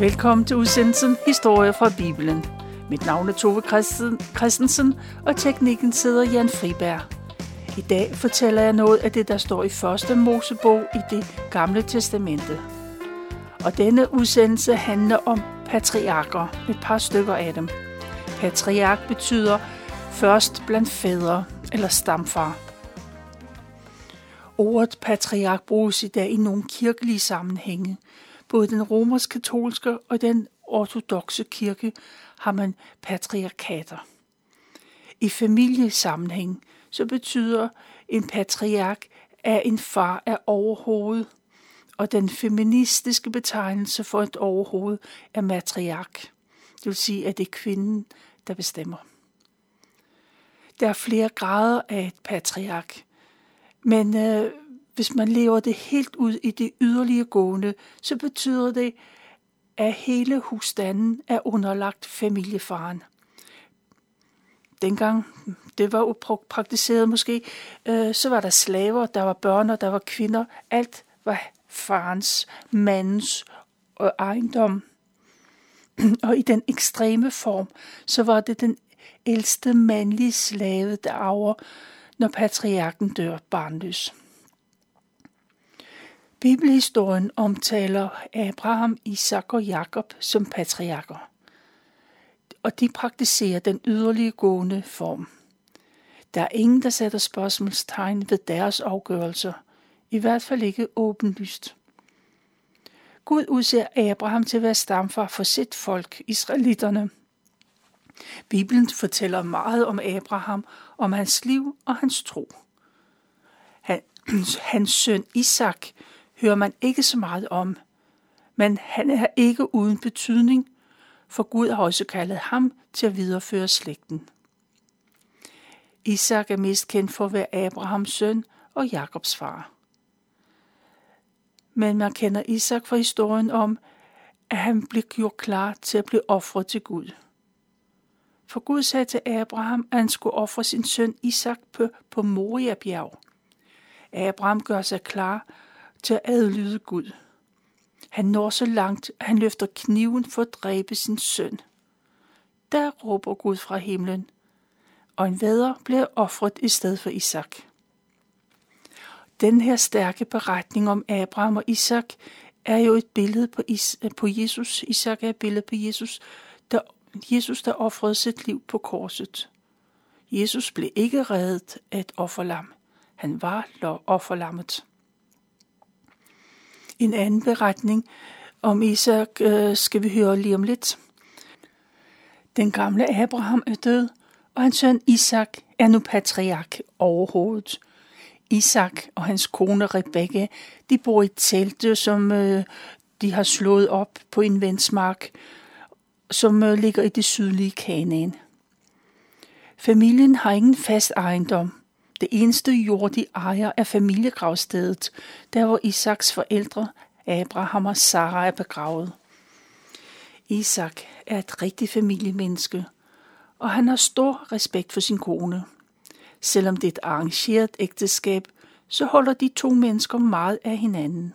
Velkommen til udsendelsen Historie fra Bibelen. Mit navn er Tove Christensen, og teknikken sidder Jan Friberg. I dag fortæller jeg noget af det, der står i første Mosebog i det gamle testamente. Og denne udsendelse handler om patriarker, et par stykker af dem. Patriark betyder først blandt fædre eller stamfar. Ordet patriark bruges i dag i nogle kirkelige sammenhænge. Både den romersk-katolske og den ortodoxe kirke har man patriarkater. I familiesammenhæng så betyder en patriark, at en far er overhovedet, og den feministiske betegnelse for et overhoved er matriark. Det vil sige, at det er kvinden, der bestemmer. Der er flere grader af et patriark, men øh, hvis man lever det helt ud i det yderlige gående, så betyder det, at hele husstanden er underlagt familiefaren. Dengang det var praktiseret måske, øh, så var der slaver, der var børn og der var kvinder. Alt var farens, mandens og ejendom. Og i den ekstreme form, så var det den ældste mandlige slave, der arver, når patriarken dør barnløs. Bibelhistorien omtaler Abraham, Isak og Jakob som patriarker, og de praktiserer den yderlige gående form. Der er ingen, der sætter spørgsmålstegn ved deres afgørelser, i hvert fald ikke åbenlyst. Gud udser Abraham til at være stamfar for sit folk, israelitterne. Bibelen fortæller meget om Abraham, om hans liv og hans tro. Han, hans søn Isak hører man ikke så meget om, men han er ikke uden betydning, for Gud har også kaldet ham til at videreføre slægten. Isak er mest kendt for at være Abrahams søn og Jakobs far. Men man kender Isak fra historien om, at han blev gjort klar til at blive offret til Gud. For Gud sagde til Abraham, at han skulle ofre sin søn Isak på, på Moria bjerg. Abraham gør sig klar til at adlyde Gud. Han når så langt, at han løfter kniven for at dræbe sin søn. Der råber Gud fra himlen, og en væder bliver offret i stedet for Isak. Den her stærke beretning om Abraham og Isak er jo et billede på, Is- på Jesus. Isak er et billede på Jesus, der, Jesus, der offrede sit liv på korset. Jesus blev ikke reddet af et offerlam. Han var offerlammet. En anden beretning om Isak øh, skal vi høre lige om lidt. Den gamle Abraham er død, og hans søn Isak er nu patriark overhovedet. Isak og hans kone Rebekka, de bor i telte, som øh, de har slået op på en vensmark, som øh, ligger i det sydlige Kanaan. Familien har ingen fast ejendom, det eneste jord, de ejer, er familiegravstedet, der hvor Isaks forældre, Abraham og Sara, er begravet. Isak er et rigtigt familiemenneske, og han har stor respekt for sin kone. Selvom det er et arrangeret ægteskab, så holder de to mennesker meget af hinanden.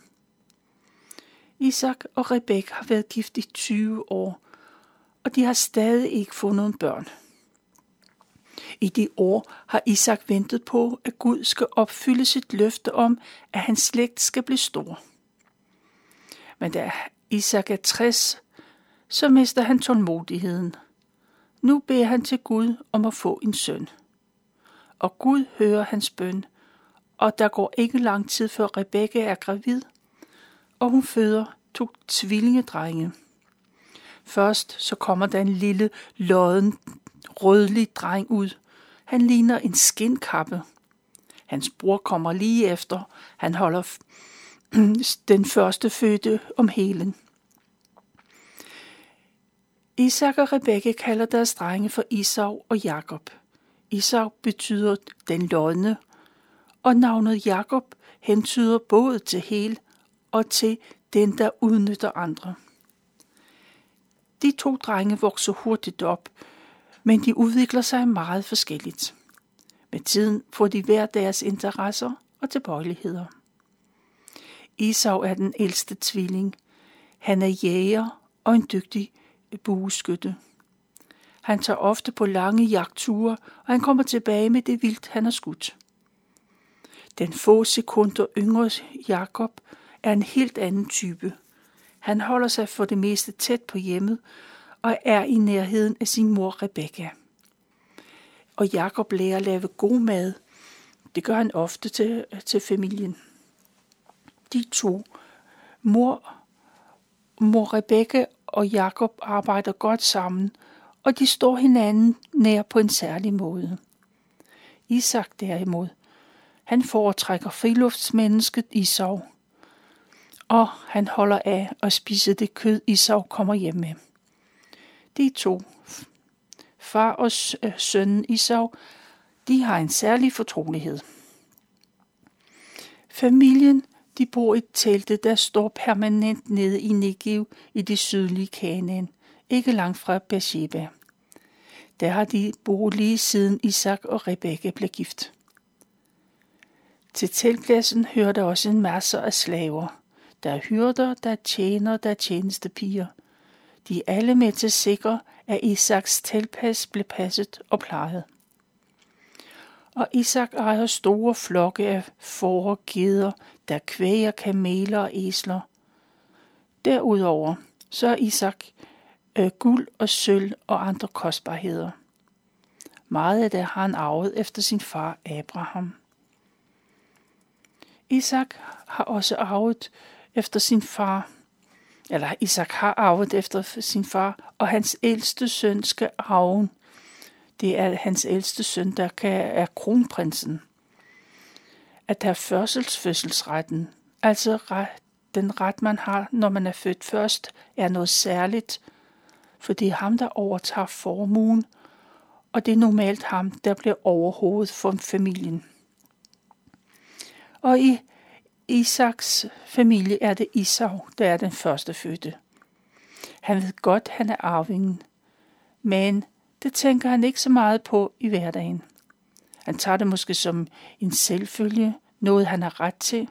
Isak og Rebek har været gift i 20 år, og de har stadig ikke fået nogen børn. I de år har Isak ventet på, at Gud skal opfylde sit løfte om, at hans slægt skal blive stor. Men da Isak er 60, så mister han tålmodigheden. Nu beder han til Gud om at få en søn. Og Gud hører hans bøn, og der går ikke lang tid før Rebekka er gravid, og hun føder to tvillingedrenge. Først så kommer der en lille lodden rødlig dreng ud, han ligner en skinkappe. Hans bror kommer lige efter. Han holder den første fødte om helen. Isak og Rebekka kalder deres drenge for Isau og Jakob. Isau betyder den lodne, og navnet Jakob hentyder både til hel og til den, der udnytter andre. De to drenge vokser hurtigt op, men de udvikler sig meget forskelligt. Med tiden får de hver deres interesser og tilbøjeligheder. Isau er den ældste tvilling. Han er jæger og en dygtig bueskytte. Han tager ofte på lange jagtture, og han kommer tilbage med det vildt, han har skudt. Den få sekunder yngre Jakob er en helt anden type. Han holder sig for det meste tæt på hjemmet og er i nærheden af sin mor Rebekka. Og Jakob lærer at lave god mad. Det gør han ofte til, til familien. De to, mor, mor Rebekka og Jakob arbejder godt sammen, og de står hinanden nær på en særlig måde. Isak derimod, han foretrækker friluftsmennesket Isau, og han holder af at spise det kød, Isau kommer hjem med. De to, far og øh, sønnen Isau, de har en særlig fortrolighed. Familien de bor i et telte, der står permanent nede i Negev i det sydlige Kanaan, ikke langt fra Beersheba. Der har de boet lige siden Isak og Rebekka blev gift. Til teltpladsen hører der også en masse af slaver. Der er hyrder, der er tjener, der er tjenestepiger. De er alle med til at sikre, at Isaks tilpas blev passet og plejet. Og Isak ejer store flokke af får og geder, der kvæger kameler og æsler. Derudover så er Isak øh, guld og sølv og andre kostbarheder. Meget af det har han arvet efter sin far Abraham. Isak har også arvet efter sin far, eller Isak har arvet efter sin far, og hans ældste søn skal arve. Det er hans ældste søn, der kan, er kronprinsen. At have førselsfødselsretten, altså ret, den ret, man har, når man er født først, er noget særligt, for det er ham, der overtager formuen, og det er normalt ham, der bliver overhovedet for familien. Og i Isaks familie er det Isau, der er den første fødte. Han ved godt, han er arvingen, men det tænker han ikke så meget på i hverdagen. Han tager det måske som en selvfølge, noget han har ret til.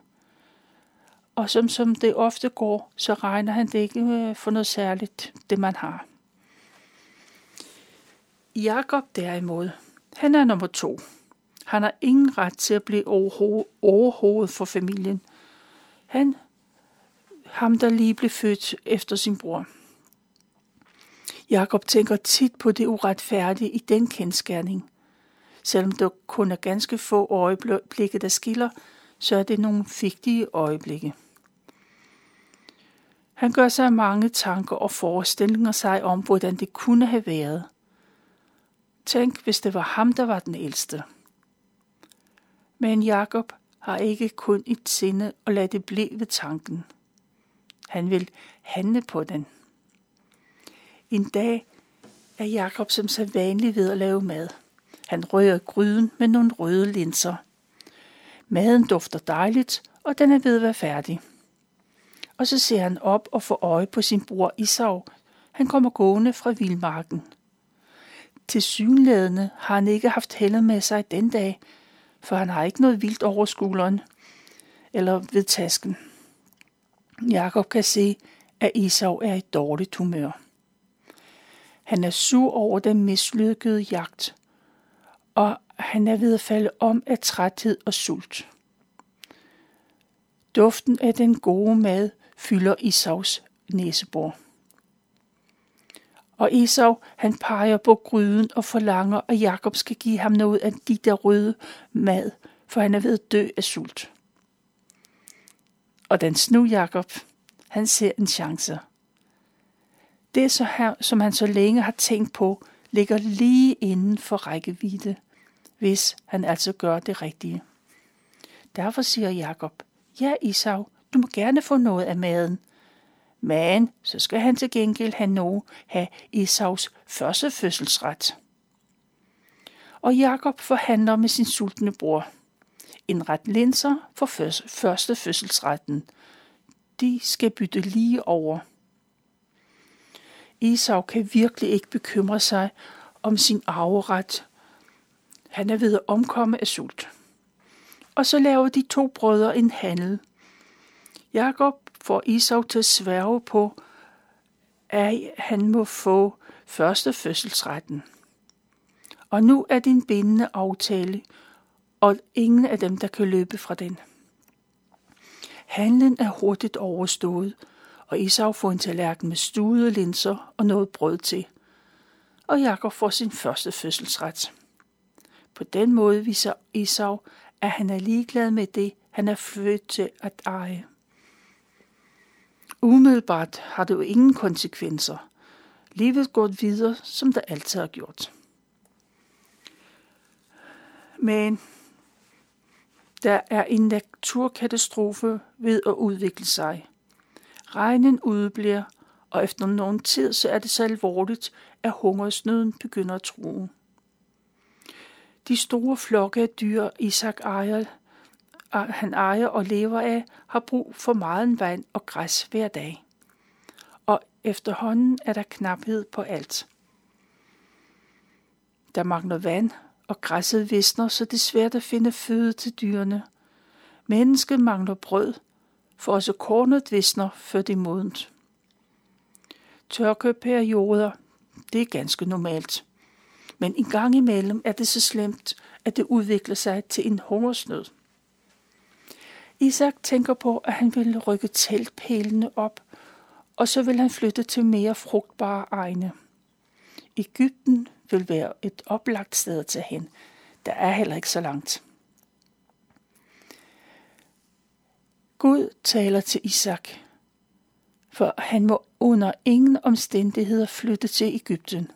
Og som, som det ofte går, så regner han det ikke øh, for noget særligt, det man har. Jakob derimod, han er nummer to. Han har ingen ret til at blive overhovedet for familien. Han, ham der lige blev født efter sin bror. Jakob tænker tit på det uretfærdige i den kendskærning. Selvom der kun er ganske få øjeblikke, der skiller, så er det nogle vigtige øjeblikke. Han gør sig mange tanker og forestillinger sig om, hvordan det kunne have været. Tænk, hvis det var ham, der var den ældste. Men Jakob har ikke kun et sinde og lade det blive ved tanken. Han vil handle på den. En dag er Jakob som så vanlig ved at lave mad. Han rører gryden med nogle røde linser. Maden dufter dejligt, og den er ved at være færdig. Og så ser han op og får øje på sin bror Isau. Han kommer gående fra vildmarken. Til synlædende har han ikke haft heldet med sig den dag, for han har ikke noget vildt over skulderen eller ved tasken. Jakob kan se, at Esau er i dårligt humør. Han er sur over den mislykkede jagt, og han er ved at falde om af træthed og sult. Duften af den gode mad fylder Isaus næsebor. Og Esau, han peger på gryden og forlanger, at Jakob skal give ham noget af de der røde mad, for han er ved at dø af sult. Og den snu Jakob, han ser en chance. Det, så her, som han så længe har tænkt på, ligger lige inden for rækkevidde, hvis han altså gør det rigtige. Derfor siger Jakob, ja Isau, du må gerne få noget af maden, men så skal han til gengæld have nogen have Esaus første fødselsret. Og Jakob forhandler med sin sultne bror. En ret linser for første fødselsretten. De skal bytte lige over. Esau kan virkelig ikke bekymre sig om sin arveret. Han er ved at omkomme af sult. Og så laver de to brødre en handel. Jakob får Esau til at sværge på, at han må få første fødselsretten. Og nu er din bindende aftale, og ingen af dem, der kan løbe fra den. Handlen er hurtigt overstået, og Esau får en tallerken med stuede linser og noget brød til. Og Jakob får sin første fødselsret. På den måde viser Esau, at han er ligeglad med det, han er født til at eje. Umiddelbart har det jo ingen konsekvenser. Livet går videre, som det altid har gjort. Men der er en naturkatastrofe ved at udvikle sig. Regnen udbliver, og efter nogen tid så er det så alvorligt, at hungersnøden begynder at true. De store flokke af dyr, Isak ejer, han ejer og lever af, har brug for meget vand og græs hver dag. Og efterhånden er der knaphed på alt. Der mangler vand, og græsset visner, så det er svært at finde føde til dyrene. Mennesket mangler brød, for også kornet visner, før det er modent. Tørkeperioder, det er ganske normalt. Men en gang imellem er det så slemt, at det udvikler sig til en hungersnød. Isak tænker på, at han vil rykke teltpælene op, og så vil han flytte til mere frugtbare egne. Ægypten vil være et oplagt sted at tage hen. Der er heller ikke så langt. Gud taler til Isak, for han må under ingen omstændigheder flytte til Ægypten.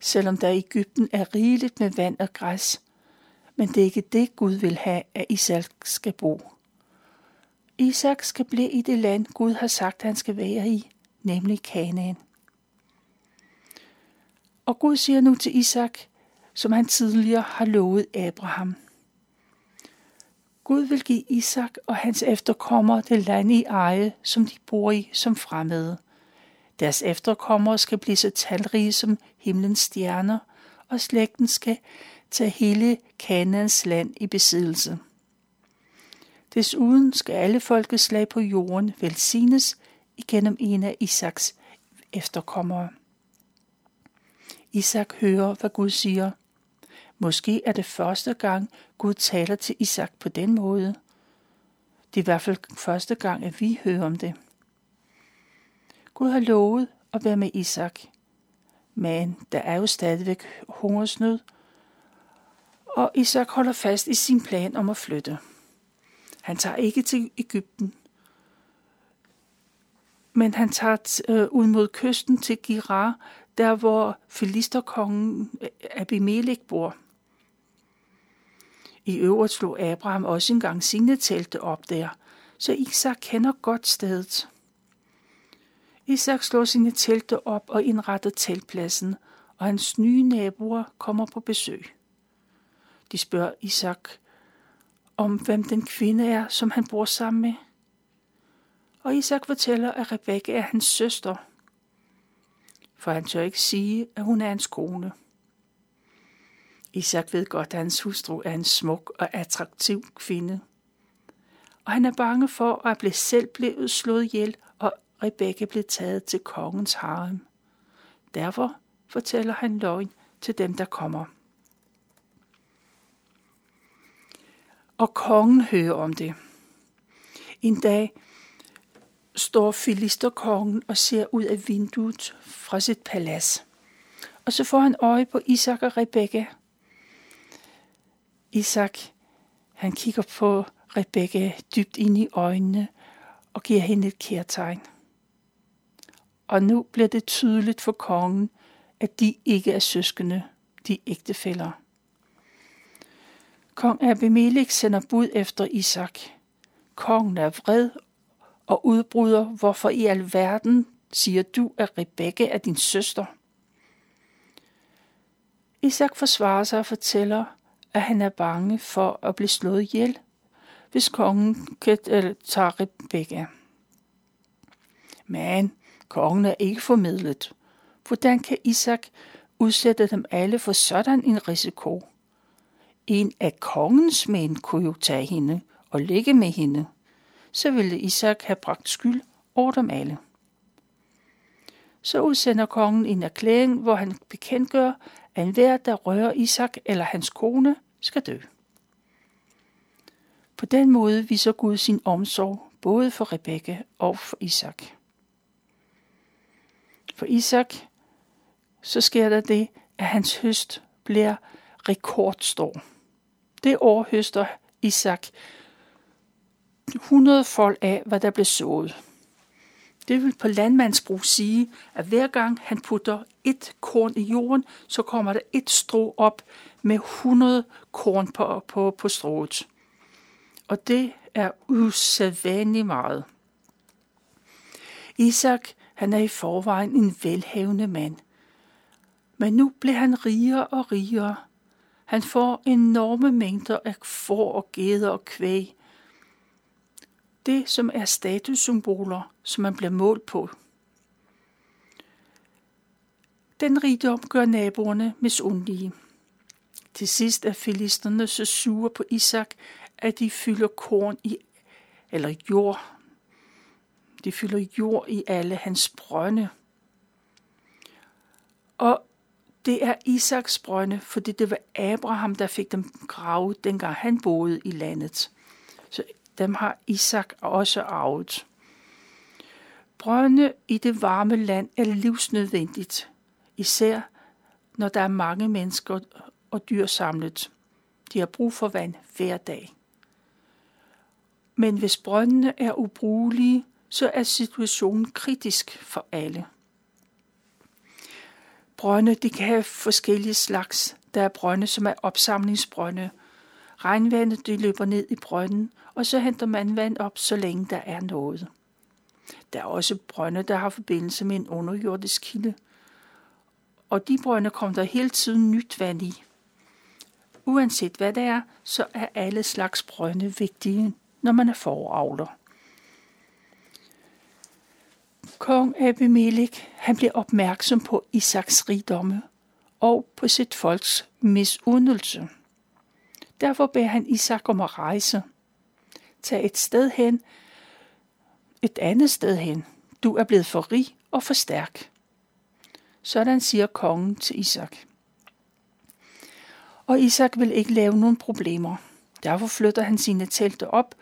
Selvom der i Ægypten er rigeligt med vand og græs, men det er ikke det, Gud vil have, at Isak skal bo. Isak skal blive i det land, Gud har sagt, han skal være i, nemlig Kanaan. Og Gud siger nu til Isak, som han tidligere har lovet Abraham. Gud vil give Isak og hans efterkommere det land i eje, som de bor i som fremmede. Deres efterkommere skal blive så talrige som himlens stjerner, og slægten skal tage hele Kanaans land i besiddelse. Desuden skal alle folkeslag på jorden velsignes igennem en af Isaks efterkommere. Isak hører, hvad Gud siger. Måske er det første gang, Gud taler til Isak på den måde. Det er i hvert fald første gang, at vi hører om det. Gud har lovet at være med Isak, men der er jo stadigvæk hungersnød, og Isak holder fast i sin plan om at flytte. Han tager ikke til Ægypten, men han tager øh, ud mod kysten til Girar, der hvor filisterkongen øh, Abimelech bor. I øvrigt slog Abraham også engang sine telte op der, så Isak kender godt stedet. Isak slår sine telte op og indretter teltpladsen, og hans nye naboer kommer på besøg. De spørger Isak om, hvem den kvinde er, som han bor sammen med. Og Isak fortæller, at Rebekka er hans søster, for han tør ikke sige, at hun er hans kone. Isak ved godt, at hans hustru er en smuk og attraktiv kvinde. Og han er bange for at blive selv blevet slået ihjel, og Rebekka blev taget til kongens harem. Derfor fortæller han løgn til dem, der kommer. Og kongen hører om det. En dag står filisterkongen og ser ud af vinduet fra sit palads. Og så får han øje på Isak og Rebekka. Isak, han kigger på Rebekka dybt ind i øjnene og giver hende et kærtegn. Og nu bliver det tydeligt for kongen, at de ikke er søskende, de ægtefæller. Kong Abimelech sender bud efter Isak. Kongen er vred og udbryder, hvorfor i alverden siger du, at Rebekka er din søster? Isak forsvarer sig og fortæller, at han er bange for at blive slået ihjel, hvis kongen tager Rebekka. Men kongen er ikke formidlet. Hvordan kan Isak udsætte dem alle for sådan en risiko? En af kongens mænd kunne jo tage hende og ligge med hende. Så ville Isak have bragt skyld over dem alle. så udsender kongen en erklæring, hvor han bekendtgør, at enhver, der rører Isak eller hans kone, skal dø. På den måde viser Gud sin omsorg både for Rebekka og for Isak. For Isak, så sker der det, at hans høst bliver rekordstor. Det år høster Isak 100 fold af, hvad der blev sået. Det vil på landmandsbrug sige, at hver gang han putter et korn i jorden, så kommer der et strå op med 100 korn på, på, på strået. Og det er usædvanligt meget. Isak, han er i forvejen en velhavende mand. Men nu bliver han rigere og rigere. Han får enorme mængder af får og geder og kvæg. Det, som er statussymboler, som man bliver målt på. Den rigdom gør naboerne misundelige. Til sidst er filisterne så sure på Isak, at de fylder korn i, eller jord. De fylder jord i alle hans brønde. Og det er Isaks brønde, fordi det var Abraham, der fik dem gravet, dengang han boede i landet. Så dem har Isak også arvet. Brønde i det varme land er livsnødvendigt, især når der er mange mennesker og dyr samlet. De har brug for vand hver dag. Men hvis brøndene er ubrugelige, så er situationen kritisk for alle. Brønde de kan have forskellige slags. Der er brønde, som er opsamlingsbrønde. Regnvandet de løber ned i brønden, og så henter man vand op, så længe der er noget. Der er også brønde, der har forbindelse med en underjordisk kilde. Og de brønde kommer der hele tiden nyt vand i. Uanset hvad det er, så er alle slags brønde vigtige, når man er foravler. Kong Abimelech han blev opmærksom på Isaks rigdomme og på sit folks misundelse. Derfor beder han Isak om at rejse. Tag et sted hen, et andet sted hen. Du er blevet for rig og for stærk. Sådan siger kongen til Isak. Og Isak vil ikke lave nogen problemer. Derfor flytter han sine telte op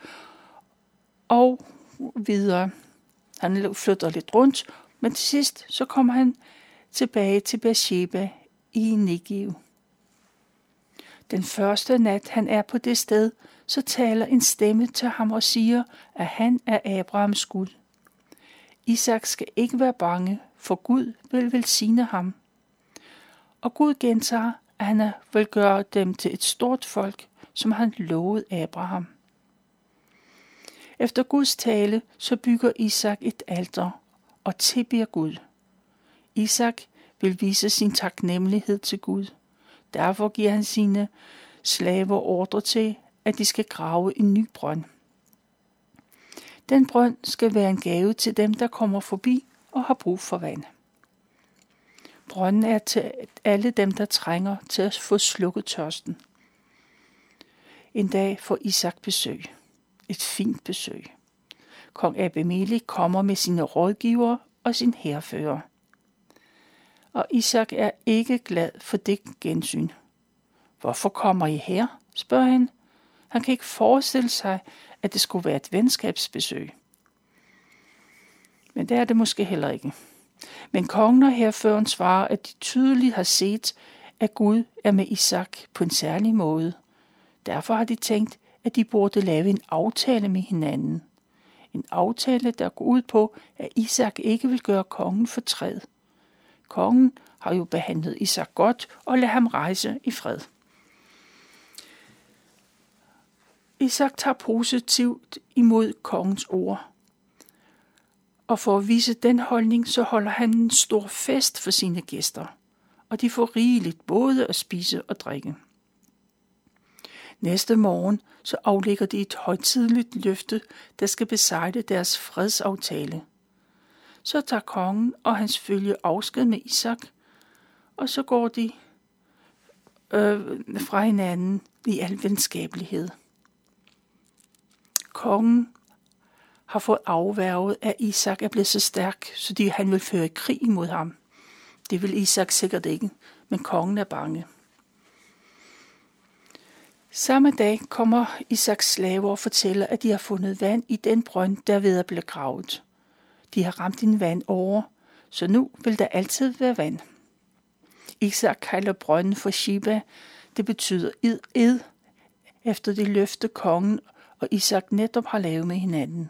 og videre. Han flytter lidt rundt, men til sidst så kommer han tilbage til Beersheba i Negev. Den første nat, han er på det sted, så taler en stemme til ham og siger, at han er Abrahams Gud. Isak skal ikke være bange, for Gud vil velsigne ham. Og Gud gentager, at han vil gøre dem til et stort folk, som han lovede Abraham. Efter Guds tale, så bygger Isak et alter og tilbeder Gud. Isak vil vise sin taknemmelighed til Gud. Derfor giver han sine slaver ordre til, at de skal grave en ny brønd. Den brønd skal være en gave til dem, der kommer forbi og har brug for vand. Brønden er til alle dem, der trænger til at få slukket tørsten. En dag får Isak besøg. Et fint besøg. Kong Abimelech kommer med sine rådgivere og sin herfører. Og Isak er ikke glad for det gensyn. Hvorfor kommer I her? spørger han. Han kan ikke forestille sig, at det skulle være et venskabsbesøg. Men det er det måske heller ikke. Men kongen og herføren svarer, at de tydeligt har set, at Gud er med Isak på en særlig måde. Derfor har de tænkt, at de burde lave en aftale med hinanden. En aftale, der går ud på, at Isak ikke vil gøre kongen fortræd. Kongen har jo behandlet Isak godt og lader ham rejse i fred. Isak tager positivt imod kongens ord. Og for at vise den holdning, så holder han en stor fest for sine gæster, og de får rigeligt både at spise og drikke. Næste morgen så aflægger de et højtidligt løfte, der skal besejle deres fredsaftale. Så tager kongen og hans følge afsked med Isak, og så går de øh, fra hinanden i al venskabelighed. Kongen har fået afværget, at Isak er blevet så stærk, så de, han vil føre krig mod ham. Det vil Isak sikkert ikke, men kongen er bange. Samme dag kommer Isaks slaver og fortæller, at de har fundet vand i den brønd, der ved at blive gravet. De har ramt en vand over, så nu vil der altid være vand. Isak kalder brønden for Shiba. Det betyder id, ed efter det løfte kongen og Isak netop har lavet med hinanden.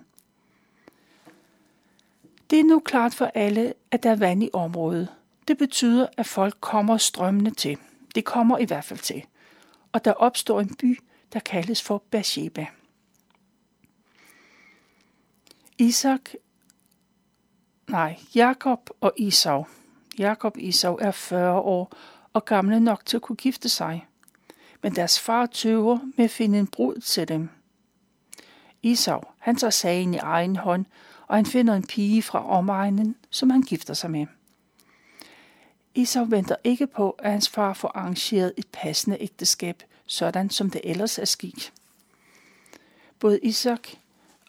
Det er nu klart for alle, at der er vand i området. Det betyder, at folk kommer strømmende til. Det kommer i hvert fald til. Og der opstår en by, der kaldes for Beersheba. Isak, nej, Jakob og Isau. Jakob og Isau er 40 år og gamle nok til at kunne gifte sig. Men deres far tøver med at finde en brud til dem. Isau, han tager sagen i egen hånd og han finder en pige fra omegnen, som han gifter sig med. Esau venter ikke på, at hans far får arrangeret et passende ægteskab, sådan som det ellers er skik. Både Isak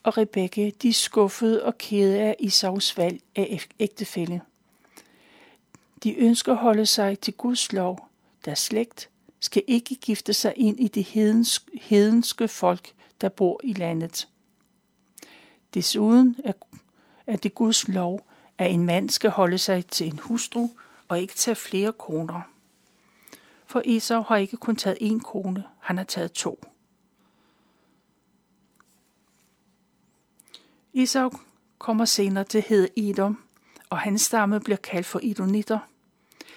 og Rebekke, de er skuffede og kede af Isaus valg af ægtefælle. De ønsker at holde sig til Guds lov. Deres slægt skal ikke gifte sig ind i det hedenske folk, der bor i landet. Desuden er, er det Guds lov, at en mand skal holde sig til en hustru og ikke tage flere koner. For Esau har ikke kun taget én kone, han har taget to. Esau kommer senere til hed Edom, og hans stamme bliver kaldt for Edonitter.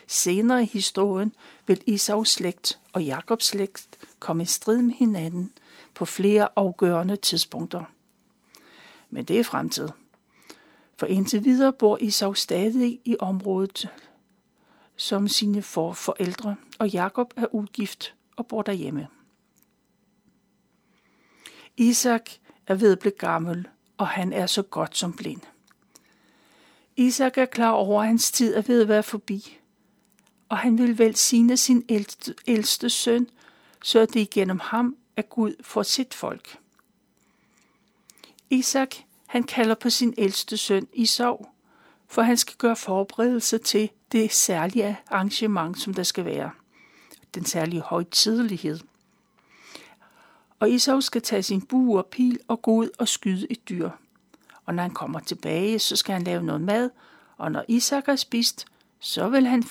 Senere i historien vil Esaus slægt og Jakobs slægt komme i strid med hinanden på flere afgørende tidspunkter men det er fremtid. For indtil videre bor Isau stadig i området som sine forældre, og Jakob er ugift og bor derhjemme. Isak er ved at blive gammel, og han er så godt som blind. Isak er klar over, at hans tid er ved at være forbi, og han vil velsigne sin ældste, ældste søn, så det igennem ham er Gud for sit folk. Isak, han kalder på sin ældste søn Isau, for han skal gøre forberedelse til det særlige arrangement, som der skal være. Den særlige højtidelighed. Og Esau skal tage sin bue og pil og gå ud og skyde et dyr. Og når han kommer tilbage, så skal han lave noget mad, og når Isak har spist, så vil han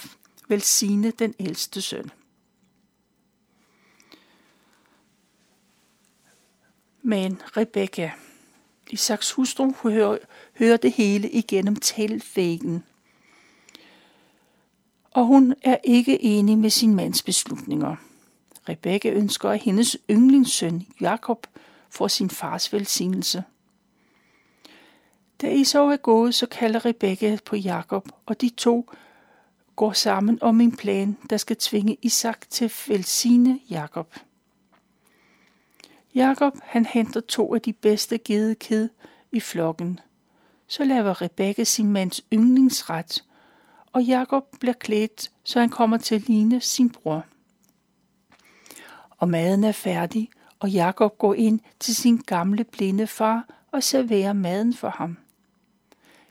velsigne den ældste søn. Men Rebekka, Isaks hustru hører, hører det hele igennem teltvæggen. Og hun er ikke enig med sin mands beslutninger. Rebekka ønsker, at hendes yndlingssøn Jakob får sin fars velsignelse. Da Esau er gået, så kalder Rebekka på Jakob, og de to går sammen om en plan, der skal tvinge Isak til at velsigne Jakob. Jakob han henter to af de bedste gedekid i flokken. Så laver Rebekka sin mands yndlingsret, og Jakob bliver klædt, så han kommer til at ligne sin bror. Og maden er færdig, og Jakob går ind til sin gamle blinde far og serverer maden for ham.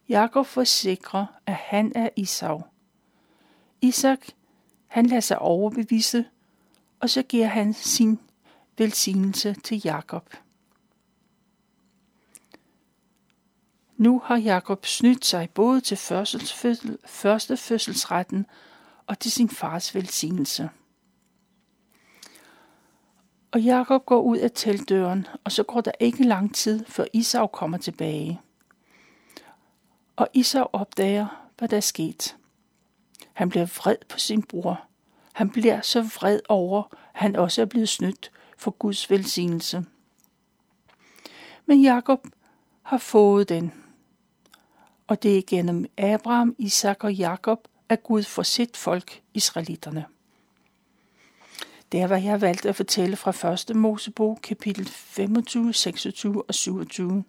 Jakob forsikrer, at han er Isau. Isak, han lader sig overbevise, og så giver han sin velsignelse til Jakob. Nu har Jakob snydt sig både til førstefødselsretten første fødselsretten og til sin fars velsignelse. Og Jakob går ud af teltdøren, og så går der ikke lang tid, før Isau kommer tilbage. Og Isau opdager, hvad der er sket. Han bliver vred på sin bror. Han bliver så vred over, at han også er blevet snydt, for Guds velsignelse. Men Jakob har fået den, og det er gennem Abraham, Isak og Jakob, at Gud får sit folk, israelitterne. Det er, hvad jeg har valgt at fortælle fra 1. Mosebog, kapitel 25, 26 og 27.